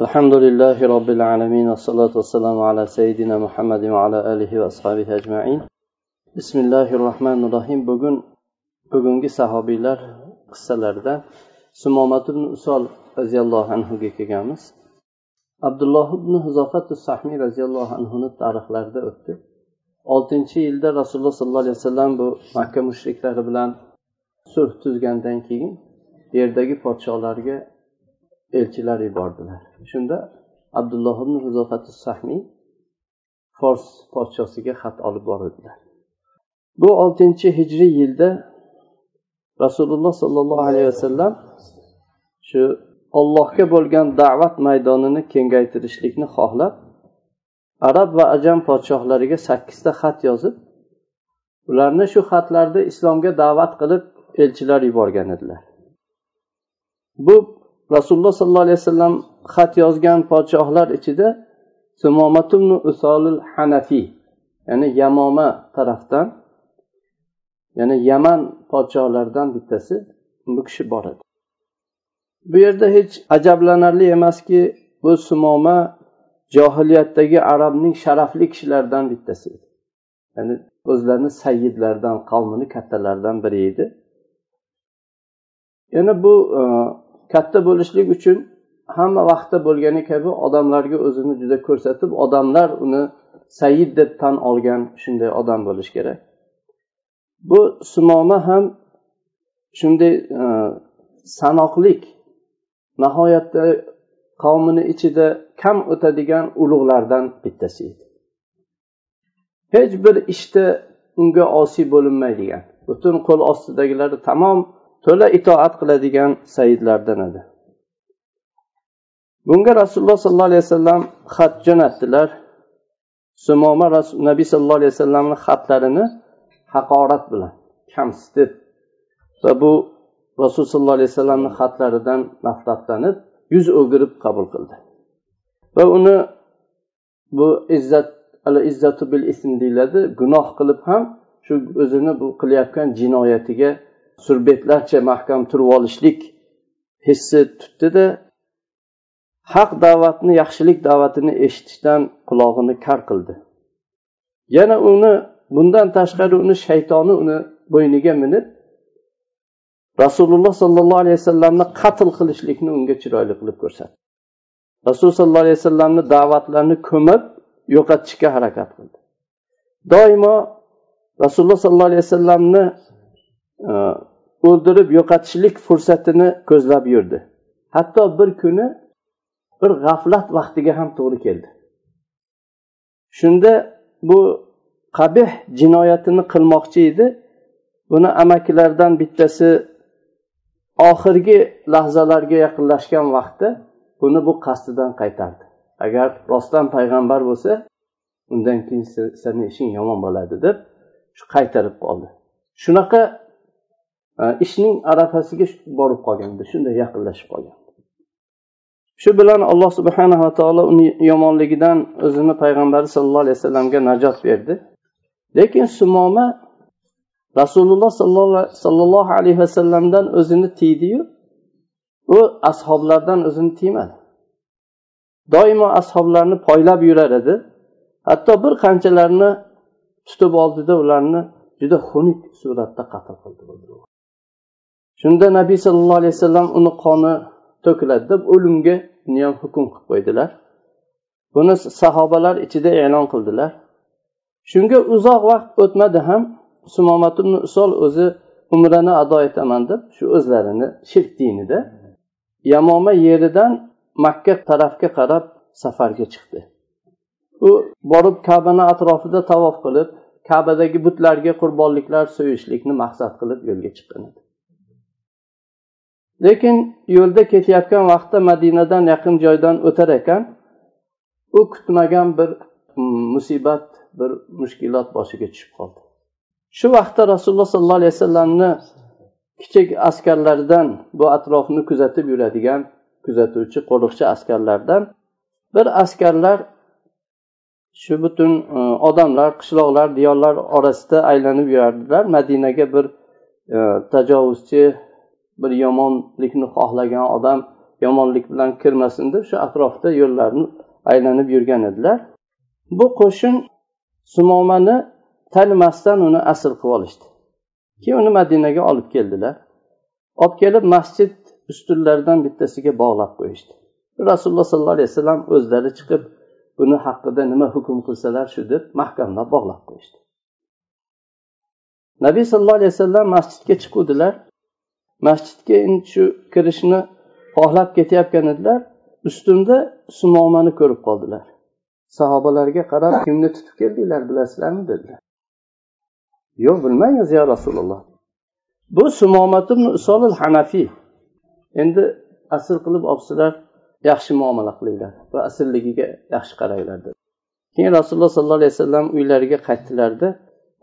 الحمد لله رب العالمين والصلاة والسلام على سيدنا محمد وعلى آله وأصحابه أجمعين بسم الله الرحمن الرحيم bugun bugungi sahobiylar qissalaridan sumomat ibn usol roziyallohu anhuga kelganmiz abdulloh ibn huzofat sahmiy roziyallohu anhuni tarixlarida o'tdi oltinchi yilda rasululloh sollallohu alayhi vasallam bu makka mushriklari bilan sulh tuzgandan keyin yerdagi podsholarga elchilar yubordilar. Shunda abdulloh ibn huzofati sahmiy fors podshosiga xat olib bordilar bu oltinchi hijriy yilda rasululloh sollallohu alayhi vasallam shu ollohga bo'lgan da'vat maydonini kengaytirishlikni xohlab arab va ajam podshohlariga sakkizta xat yozib ularni shu xatlarda islomga da'vat qilib elchilar yuborgan edilar. Bu rasululloh sollallohu alayhi vasallam xat yozgan podshohlar ichida usolul hanafiy ya'ni yamoma tarafdan ya'ni yaman podshohlaridan bittasi bu kishi bor edi. Bu yerda hech ajablanarli emaski bu sumoma johiliyatdagi arabning sharafli kishilaridan bittasi edi. Ya'ni o'zlarini sayyidlaridan qavmini kattalaridan biri edi. Yana bu e, katta bo'lishlik uchun hamma vaqtda bo'lgani kabi odamlarga o'zini juda ko'rsatib odamlar uni sayyid deb tan olgan shunday odam bo'lishi kerak. Bu sumoma ham shunday e, sanoqlik nihoyatda qavmini ichida kam o'tadigan ulug'lardan bittasi edi. Hech bir ishda unga osiy bo'linmaydigan butun qo'l ostidagilari tamom to'la itoat qiladigan saidlardan edi. Bunga rasululloh sollallohu alayhi vasallam xat jo'natdilar. Sumoma nabiy sallallohu alayhi vasallamni xatlarini haqorat bilan kamsitib va bu rasul sollallohu alayhi vasallamni xatlaridan nafratlanib yuz o'girib qabul qildi. Va uni bu izzat al izzatu bil ism deyiladi gunoh qilib ham shu o'zini bu qilayotgan jinoyatiga surbetlarcha mahkam turib olishlik hissi tutdida haq da'vatni yaxshilik da'vatini eshitishdan qulog'ini kar qildi. Yana uni bundan tashqari uni shaytoni uni bo'yniga minib rasululloh sollallohu alayhi vasallamni qatl qilishlikni unga chiroyli qilib ko'rsatdi. Rasululloh sollallohu alayhi vasallamni da'vatlarini ko'mib yo'qotishga harakat qildi. Doimo rasululloh sollallohu alayhi vasallamni e, o'ldirib yo'qotishlik fursatini ko'zlab yurdi. Hatto bir kuni bir g'aflat vaqtiga ham to'g'ri keldi. Shunda bu qabih jinoyatini qilmoqchi edi. Buni amakilaridan bittasi oxirgi lahzalarga yaqinlashgan vaqtda buni bu qasdidan qaytardi. Agar rostdan payg'ambar bo'lsa undan keyin seni ishing yomon bo'ladi deb shu qaytarib qoldi. Shunaqa ishning arafasiga borib qolgandi shunday yaqinlashib qolgan. Shu bilan alloh subhanava taolo uni yomonligidan o'zini payg'ambari sallallohu alayhi vasallamga najot berdi. Lekin sumoma rasululloh sollallohu alayhi vasallamdan o'zini tiydiyu u ashoblardan o'zini tiymadi. Doimo ashoblarni poylab yurar edi. Hatto bir qanchalarini tutib oldida ularni juda xunuk suratda qatl qildi. Shunda nabiy sallallohu alayhi vasallam uni qoni to'kiladi deb o'limga ham hukm qilib qo'ydilar. Buni sahobalar ichida e'lon qildilar. Shunga uzoq vaqt o'tmadi ham sumomat usol o'zi umrani ado etaman deb shu o'zlarini shirk dinida yamoma yeridan makka tarafga qarab safarga chiqdi. U borib kabani atrofida tavof qilib kabadagi butlarga qurbonliklar so'yishlikni maqsad qilib yo'lga chiqqan edi. Lekin yo'lda ketayotgan vaqtda madinadan yaqin joydan o'tar ekan u kutmagan bir musibat bir mushkulot boshiga tushib qoldi. Shu vaqtda rasululloh sollallohu alayhi vasallamni kichik askarlaridan bu atrofni kuzatib yuradigan kuzatuvchi qo'riqchi askarlardan bir askarlar shu butun e, odamlar qishloqlar diyorlar orasida aylanib yurardilar. Madinaga bir e, tajovuzchi bir yomonlikni xohlagan odam yomonlik bilan kirmasin deb shu atrofda yo'llarni aylanib yurgan edilar. Bu qo'shin sumomani tanimasdan uni asr qilib olishdi. Keyin uni madinaga olib keldilar. Olib kelib masjid ustunlaridan bittasiga bog'lab qo'yishdi. Rasululloh sollallohu alayhi vasallam o'zlari chiqib buni haqida nima hukm qilsalar shu? deb mahkamlab bog'lab qo'yishdi. Nabiy sallallohu alayhi vasallam masjidga chiquvdilar. Masjidga endi shu kirishni xohlab ketayotgan edilar. Ustimda sumomani ko'rib qoldilar. Sahobalarga qarab kimni tutib keldinglar bilasizlarmi dedilar. Yo'q bilmaymiz yo rasululloh. Bu sumomat hanafiy endi asr qilib olibsizlar yaxshi muomala qilinglar va asrligiga yaxshi qaranglar dedi. Keyin rasululloh sollallohu alayhi vasallam uylariga qaytdilarda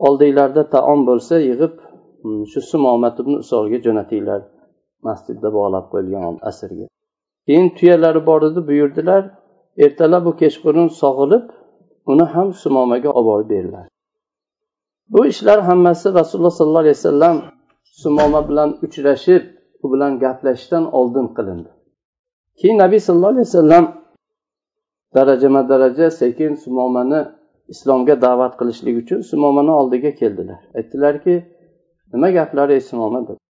oldinglarida taom bo'lsa yig'ib Hmm, shu sumomat ibn usolga jo'natinglar. Masjidda bog'lab qo'yilgan asrga. Keyin tuyalari bor edi buyurdilar. Ertalab bu kechqurun sog'ilib uni ham sumomaga olib borib berdilar. Bu ishlar hammasi rasululloh sollallohu alayhi vasallam sumoma bilan uchrashib u bilan gaplashishdan oldin qilindi. Keyin nabiy sallallohu alayhi vasallam darajama daraja sekin sumomani islomga da'vat qilishlik uchun sumomani oldiga keldilar. Aytdilarki nima gaplari ey sumoma dedi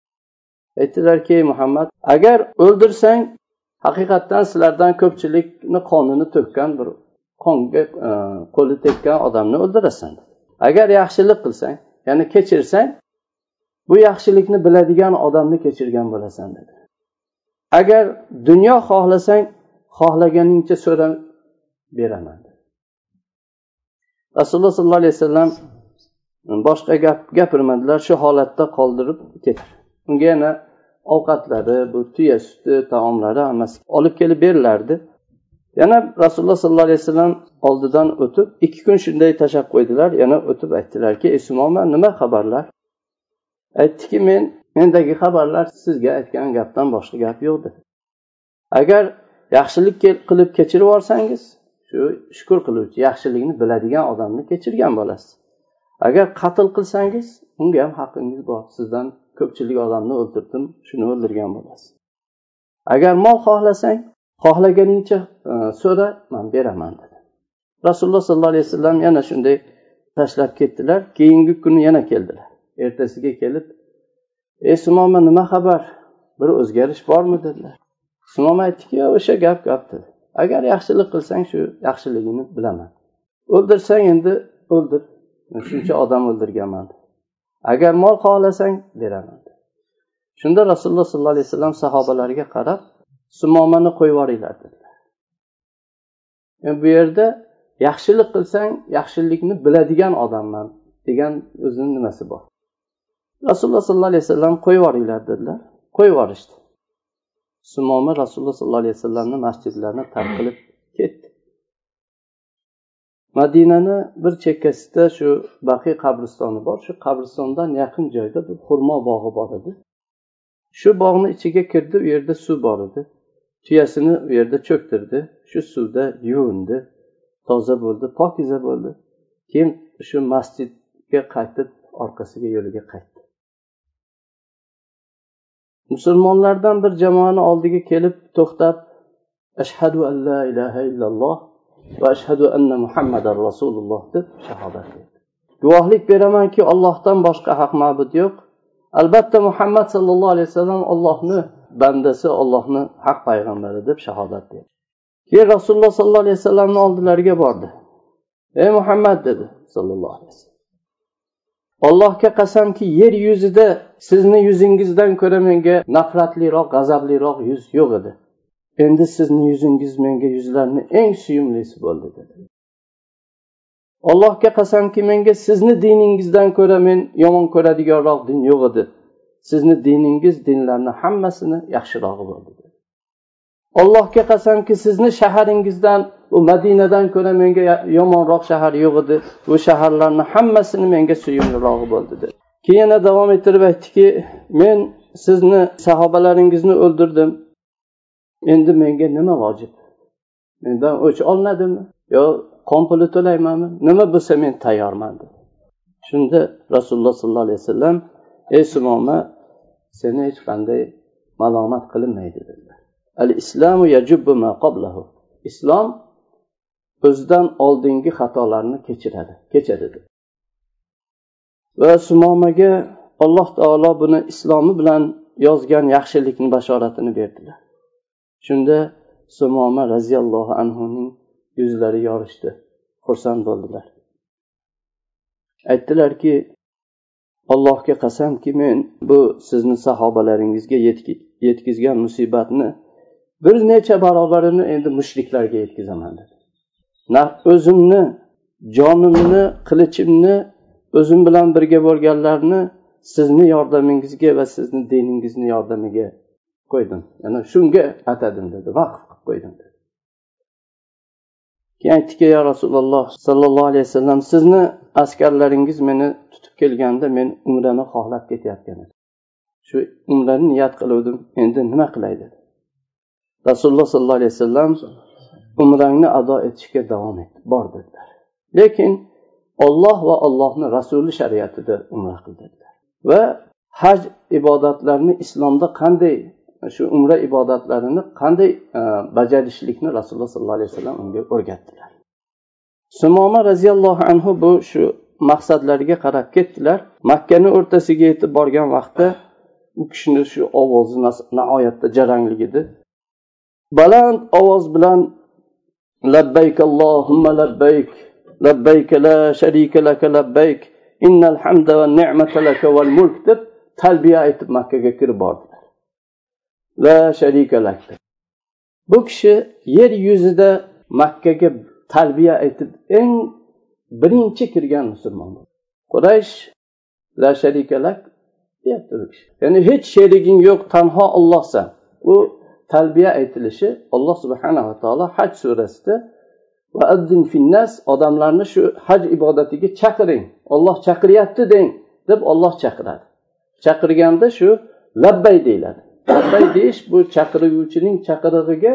aytdilarki muhammad agar o'ldirsang haqiqatdan sizlardan ko'pchilikni qonini to'kkan bir qonga e, qo'li tekkan odamni o'ldirasan. Agar yaxshilik qilsang ya'ni kechirsang bu yaxshilikni biladigan odamni kechirgan bo'lasan dedi. Agar dunyo xohlasang xohlaganingcha so'rab beraman rasululloh sollallohu alayhi vasallam boshqa gap gapirmadilar shu holatda qoldirib ketdi. Unga yana ovqatlari bu tuya suti taomlari hammasi olib kelib berilardi. Yana rasululloh sollallohu alayhi vasallam oldidan o'tib ikki kun shunday tashlab qo'ydilar. Yana o'tib aytdilarki ey sumoma nima xabarlar? Aytdiki men mendagi xabarlar sizga aytgan gapdan boshqa gap yo'q dedi. Agar yaxshilik qilib kechirib yuborsangiz shu shukur qiluvchi yaxshilikni biladigan odamni kechirgan bo'lasiz. Agar qatl qilsangiz unga ham haqqingiz bor. Sizdan ko'pchilik odamni o'ldirdim shuni o'ldirgan bo'lasiz. Agar mol xohlasang xohlaganingcha e, so'ra man beraman dedi. Rasululloh sollallohu alayhi vasallam yana shunday tashlab ketdilar. Keyingi kuni yana keldilar. Ertasiga kelib ey sumoma nima xabar? Bir o'zgarish bormi? dedilar. Sumoma aytdiki o'sha gap gap dedi. Agar yaxshilik qilsang shu yaxshiligini bilaman. O'ldirsang endi o'ldir. Shuncha odam o'ldirganman. Agar mol xohlasang beraman. Shunda rasululloh sollallohu alayhi vasallam sahobalariga qarab sumomani qo'yib yuboringlar dedilar. E, bu yerda yaxshilik qilsang yaxshilikni biladigan odamman degan o'zini nimasi bor? Rasululloh sollallohu alayhi vasallam qo'yib yuboringlar dedilar. Qo'yib yuborishdi. Sumoma rasululloh sollallohu alayhi vasallamni masjidlarini tark qilib ketdi. Madinani bir chekkasida shu baqiy qabristoni bor. Shu qabristondan yaqin joyda bir xurmo bog'i bor edi. Shu bog'ni ichiga kirdi u yerda suv bor edi. Tuyasini u yerda cho'ktirdi. Shu suvda yuvindi. Toza bo'ldi pokiza bo'ldi. Keyin shu masjidga qaytib orqasiga yo'liga qaytdi. Musulmonlardan bir jamoani oldiga kelib to'xtab ashhadu an la ilaha illalloh va ashhadu anna muhammadan rasululloh deb shahodat berdi. Guvohlik beramanki ollohdan boshqa haq ma'bud yo'q. Albatta muhammad sallallohu alayhi vasallam ollohni bandasi ollohni haq payg'ambari deb shahodat berdi. Keyin rasululloh sollallohu alayhi vasallamni oldilariga bordi. Ey muhammad dedi sallallohu alayhi vasallam. Allohga qasamki yer yuzida sizni yuzingizdan ko'ra menga nafratliroq g'azabliroq yuz yo'q edi. Endi sizni yuzingiz menga yuzlarni eng suyumlisi bo'ldi dedi. Allohga qasamki menga sizni diningizdan ko'ra men yomon ko'radiganroq din yo'q edi. Sizni diningiz dinlarni hammasini yaxshirog'i bo'ldi allohga qasamki sizni shaharingizdan u madinadan ko'ra menga yomonroq shahar yo'q edi. Bu shaharlarni hammasini menga suyumlirog'i bo'ldi dedi. Keyin yana davom ettirib aytdiki men sizni sahobalaringizni o'ldirdim. Endi menga nima vojib? Mendan o'ch olinadimi yo qon puli to'laymanmi? Nima bo'lsa men tayyorman dedi shunda rasululloh sollallohu alayhi vasallam ey sumoma seni hech qanday malomat qilinmaydi dedilar. Al islamu yajubbu ma qablahu. Islom o'zidan oldingi xatolarni kechiradi kechadi va sumomaga alloh taolo buni islomi bilan yozgan yaxshilikni bashoratini berdilar. Shunda sumoma roziyallohu anhuning yuzlari yorishdi. Xursand bo'ldilar. Aytdilarki allohga qasamki men bu sizni sahobalaringizga yetkazgan musibatni bir necha barobarini endi mushriklarga yetkazaman dedi. O'zimni jonimni qilichimni o'zim bilan birga bo'lganlarni sizni yordamingizga va sizni diningizni yordamiga qo'ydim. Ya'ni shunga atadim dedi. Vaqf qilib qo'ydim dedi. Keyin aytdiki yo rasululloh sollallohu alayhi vasallam sizni askarlaringiz meni tutib kelganda men umrani xohlab ketayotgan edim. Shu umrani niyat qiluvdim. Endi nima qilay? dedi. Rasululloh sollallohu alayhi vasallam umrangni ado etishga davom et bor dedilar. Lekin olloh va allohni rasuli shariatida umra qil dedilar va haj ibodatlarini islomda qanday shu umra ibodatlarini qanday e, bajarishlikni rasululloh sollallohu alayhi vasallam unga o'rgatdilar. Sumoma roziyallohu anhu bu shu maqsadlariga qarab ketdilar. Makkani o'rtasiga yetib borgan vaqtda u kishini shu ovozi nihoyatda jarangli edi. Baland ovoz bilan labbayk allohumma labbayk labbayk la sharika laka labbayk innal hamda va ni'mata laka val mulk deb talbiya aytib makkaga kirib bordi. La sharikalak bu kishi yer yuzida makkaga tarbiya aytib eng birinchi kirgan musulmon quraysh la sharikalak deyapti bu kishi. Ya'ni hech sheriging yo'q tanho ollohsan bu talbiya aytilishi alloh subhanava taolo haj surasida finnas odamlarni shu haj ibodatiga chaqiring. Olloh chaqiryapti deng deb olloh chaqiradi. Chaqirganda shu labbay deyiladi. Labbay deyish bu chaqiruvchining chaqirig'iga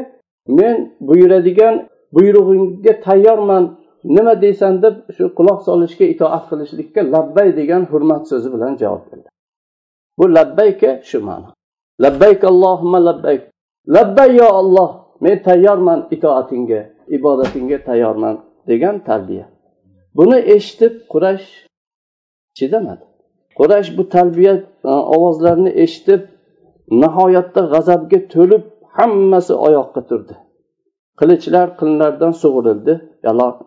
men buyuradigan buyrug'ingga tayyorman nima deysan? deb shu quloq solishga itoat qilishlikka labbay degan hurmat so'zi bilan javob berdi. Bu labbayka shu ma'no. Labbayk allohumma labbayk. Labbay yo olloh men tayyorman itoatingga ibodatingga tayyorman degan talbiya buni eshitib qurash chidamadi. Qurash bu talbiya e, ovozlarini eshitib nihoyatda g'azabga to'lib hammasi oyoqqa turdi. Qilichlar qinlardan sug'urildi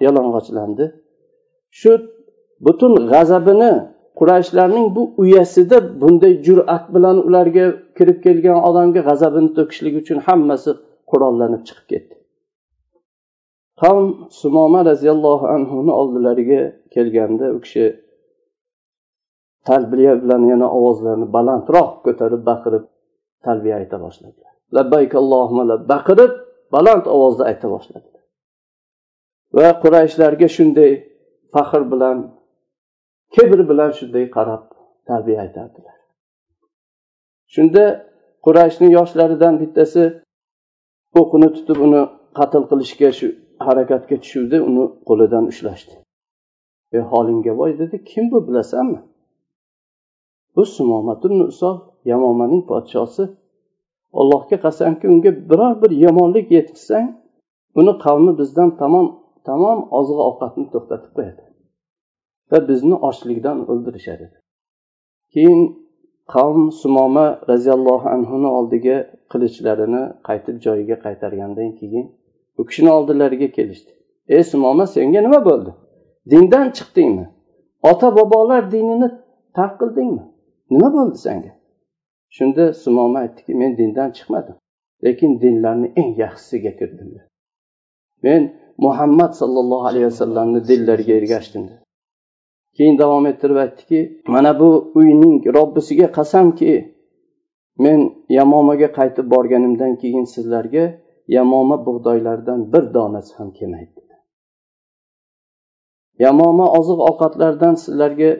yalang'ochlandi. Shu butun g'azabini qurayshlarning bu uyasida bunday jur'at bilan ularga kirib kelgan odamga g'azabini to'kishlik uchun hammasi qurollanib chiqib ketdi. Qavm sumoma roziyallohu anhuni oldilariga kelganda u kishi talbiya bilan yana ovozlarini balandroq ko'tarib baqirib talbiya ayta boshladilar. Labbayk allohumma baqirib baland ovozda ayta boshladilar. Va qurayshlarga shunday faxr bilan kibr bilan shunday qarab talbiya aytardilar. Shunda qurayshni yoshlaridan bittasi o'qini tutib uni qatl qilishga shu harakatga tushuvdi uni qo'lidan ushlashdi. Ey holingga voy dedi kim bu bilasanmi? Bu sumomatun usol yamomaning podshosi. Allohga qasamki unga biror bir yomonlik yetkazsang uni qavmi bizdan tamom tamom oziq ovqatni to'xtatib qo'yadi va bizni ochlikdan o'ldirishadi. Keyin qavm sumoma roziyallohu anhuni oldiga qilichlarini qaytib joyiga qaytargandan keyin u kishini oldilariga kelishdi. Ey sumoma senga nima bo'ldi? Dindan chiqdingmi? Ota bobolar dinini tark qildingmi? Nima bo'ldi senga? Shunda sumoma aytdiki men dindan chiqmadim lekin dinlarni eng yaxshisiga kirdim. Men muhammad sollallohu alayhi vasallamni dinlariga ergashdim. Keyin davom ettirib aytdiki mana bu uyning robbisiga qasamki men yamomaga qaytib borganimdan keyin sizlarga yamoma bug'doylardan bir donasi ham kelmaydi. Yamoma oziq ovqatlardan sizlarga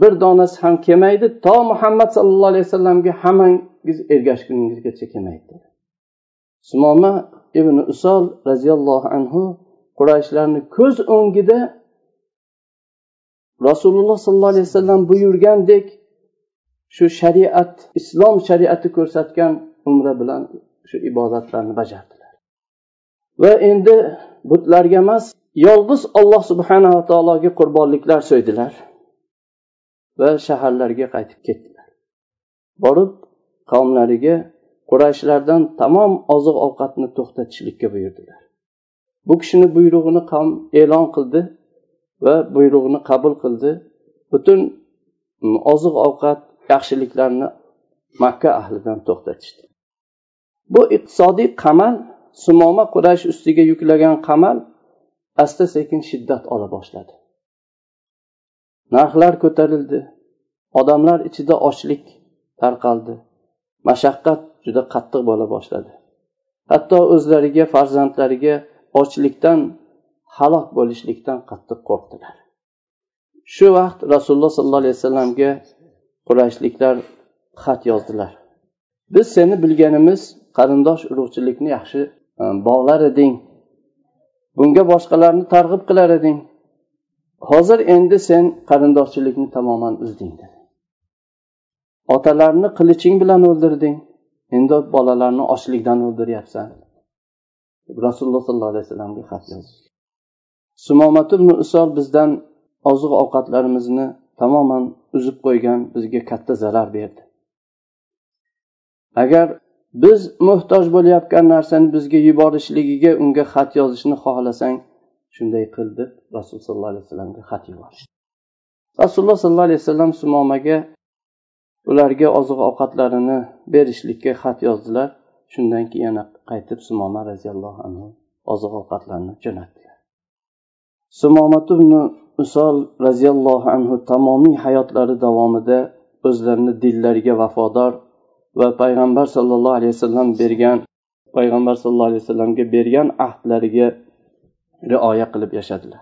bir donasi ham kelmaydi. To muhammad sallallohu alayhi vasallamga hammangiz ergashguningizgacha kelmaydi sumoma ibn usol roziyallohu anhu qurayshlarni ko'z o'ngida rasululloh sollallohu alayhi vasallam buyurgandek shu shariat islom shariati ko'rsatgan umra bilan shu ibodatlarni bajardilar. Va endi butlarga emas yolg'iz olloh subhanava taologa qurbonliklar so'ydilar. Va shaharlarga qaytib ketdilar. Borib qavmlariga qurayshlardan tamom oziq ovqatni to'xtatishlikka buyurdilar. Bu kishini buyrug'ini qavm e'lon qildi va buyrug'ini qabul qildi. Butun mm, oziq ovqat yaxshiliklarni makka ahlidan to'xtatishdi. Bu iqtisodiy qamal sumoma quraysh ustiga yuklagan qamal asta sekin shiddat ola boshladi. Narxlar ko'tarildi. Odamlar ichida ochlik tarqaldi. Mashaqqat juda qattiq bo'la boshladi. Hatto o'zlariga farzandlariga ochlikdan halok bo'lishlikdan qattiq qo'rqdilar. Shu vaqt rasululloh sollallohu alayhi vasallamga qurayshliklar xat yozdilar. Biz seni bilganimiz qarindosh urug'chilikni yaxshi e, bog'lar eding. Bunga boshqalarni targ'ib qilar eding. Hozir endi sen qarindoshchilikni tamoman uzding dedi. Otalarni qiliching bilan o'ldirding. Endi bolalarni ochlikdan o'ldiryapsan rasululloh sollallohu alayhi vasallamga xat yozdi. Sumomat usol bizdan oziq ovqatlarimizni tamoman uzib qo'ygan bizga katta zarar berdi. Agar biz muhtoj bo'layotgan narsani bizga yuborishligiga unga xat yozishni xohlasang shunday qil deb rasululloh sollallohu alayhi vasallamga xat yuborishdi rasululloh sollallohu alayhi vasallam sumomaga ularga oziq ovqatlarini berishlikka xat yozdilar. Shundan keyin yana qaytib sumoma roziyallohu anhu oziq ovqatlarni jo'natdilar sumomatu usol roziyallohu anhu tamomiy hayotlari davomida o'zlarini dillariga vafodor va payg'ambar sollallohu alayhi vasallam bergan payg'ambar sallallohu alayhi vasallamga bergan ahdlariga rioya qilib yashadilar.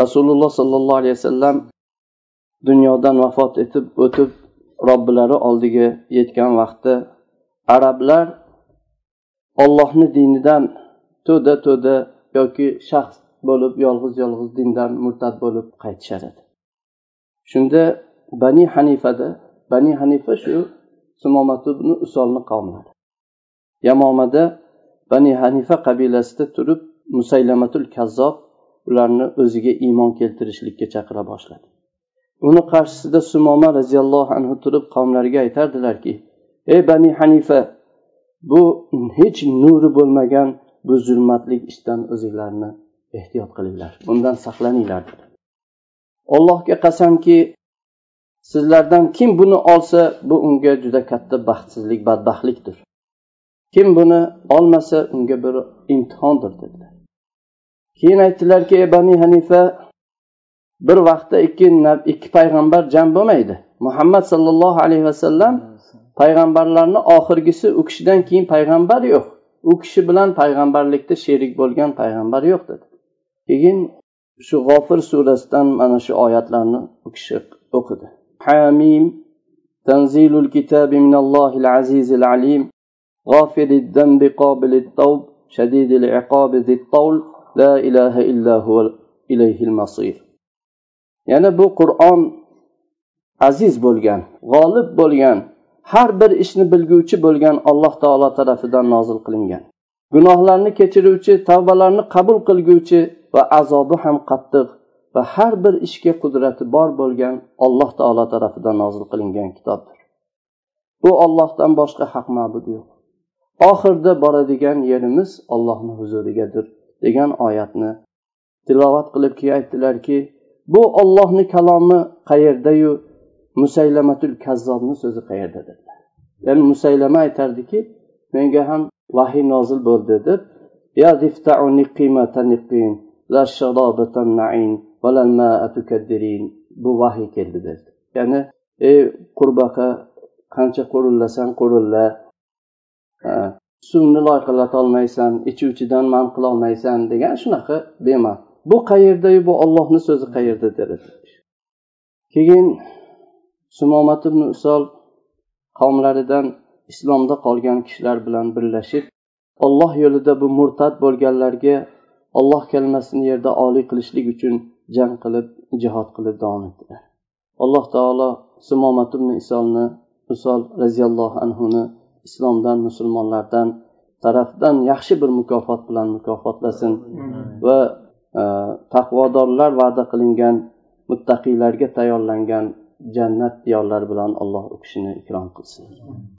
Rasululloh sollallohu alayhi vasallam dunyodan vafot etib o'tib robbilari oldiga yetgan vaqtda arablar ollohni dinidan to'da to'da yoki shaxs bo'lib yolg'iz yolg'iz dindan murtad bo'lib qaytishar edi. Shunda bani hanifada bani hanifa shu sumomatu usolni qavmlari. Yamomada bani hanifa qabilasida turib musaylamatul kazzob ularni o'ziga iymon keltirishlikka chaqira boshladi. Uni qarshisida sumoma roziyallohu anhu turib qavmlariga aytardilarki ey bani hanifa bu hech nuri bo'lmagan bu zulmatlik ishdan o'zinglarni ehtiyot qilinglar. Undan saqlaninglar. allohga qasamki sizlardan kim buni olsa bu unga juda katta baxtsizlik badbaxtlikdir. Kim buni olmasa unga bir imtihondir dedilar. keyin aytdilarki ey bani hanifa bir vaqtda ikki ikki payg'ambar jam bo'lmaydi muhammad sollallohu alayhi vasallam payg'ambarlarni oxirgisi u kishidan keyin payg'ambar yo'q u kishi bilan payg'ambarlikda sherik bo'lgan payg'ambar yo'q dedi keyin shu g'ofir surasidan mana shu oyatlarni u kishi o'qidi hamim tanzilul kitabi minallohil azizil alim غافر الذنب قابل التوب شديد العقاب ذي الطول la ilaha illahu ilayhil masir. Yana bu qur'on aziz bo'lgan g'olib bo'lgan har bir ishni bilguvchi bo'lgan alloh taolo tarafidan nozil qilingan. Gunohlarni kechiruvchi tavbalarni qabul qilguvchi va azobi ham qattiq va har bir ishga qudrati bor bo'lgan alloh taolo tarafidan nozil qilingan kitobdir. Bu ollohdan boshqa haq ma'bud yo'q. Oxirida boradigan yerimiz ollohni huzurigadir. Degan oyatni tilovat qilib keyin aytdilarki bu ollohni kalomi qayerdayu? Musaylamatul kazzobni so'zi qayerda dedilar. Ya'ni musaylama aytardiki menga ham vahiy nozil bo'ldi deb bu vahiy keldi dedi. Ya'ni ey qurbaqa qancha qo'rillasang qo'rilla suvni loyqalatolmaysan ichuvchidan man qilolmaysan degan shunaqa bema bu qayerdayu bu ollohni so'zi qayerda? dedi. Keyin sumomat ibn usol qavmlaridan islomda qolgan kishilar bilan birlashib olloh yo'lida bu murtad bo'lganlarga olloh kalimasini yerda oliy qilishlik uchun jang qilib jihod qilib davom etdilar. Alloh taolo sumomat ibn isolni usol roziyallohu anhuni islomdan musulmonlardan tarafidan yaxshi bir mukofot bilan mukofotlasin va e, taqvodorlar va'da qilingan muttaqiylarga tayyorlangan jannat diyorlari bilan alloh u kishini ikrom qilsin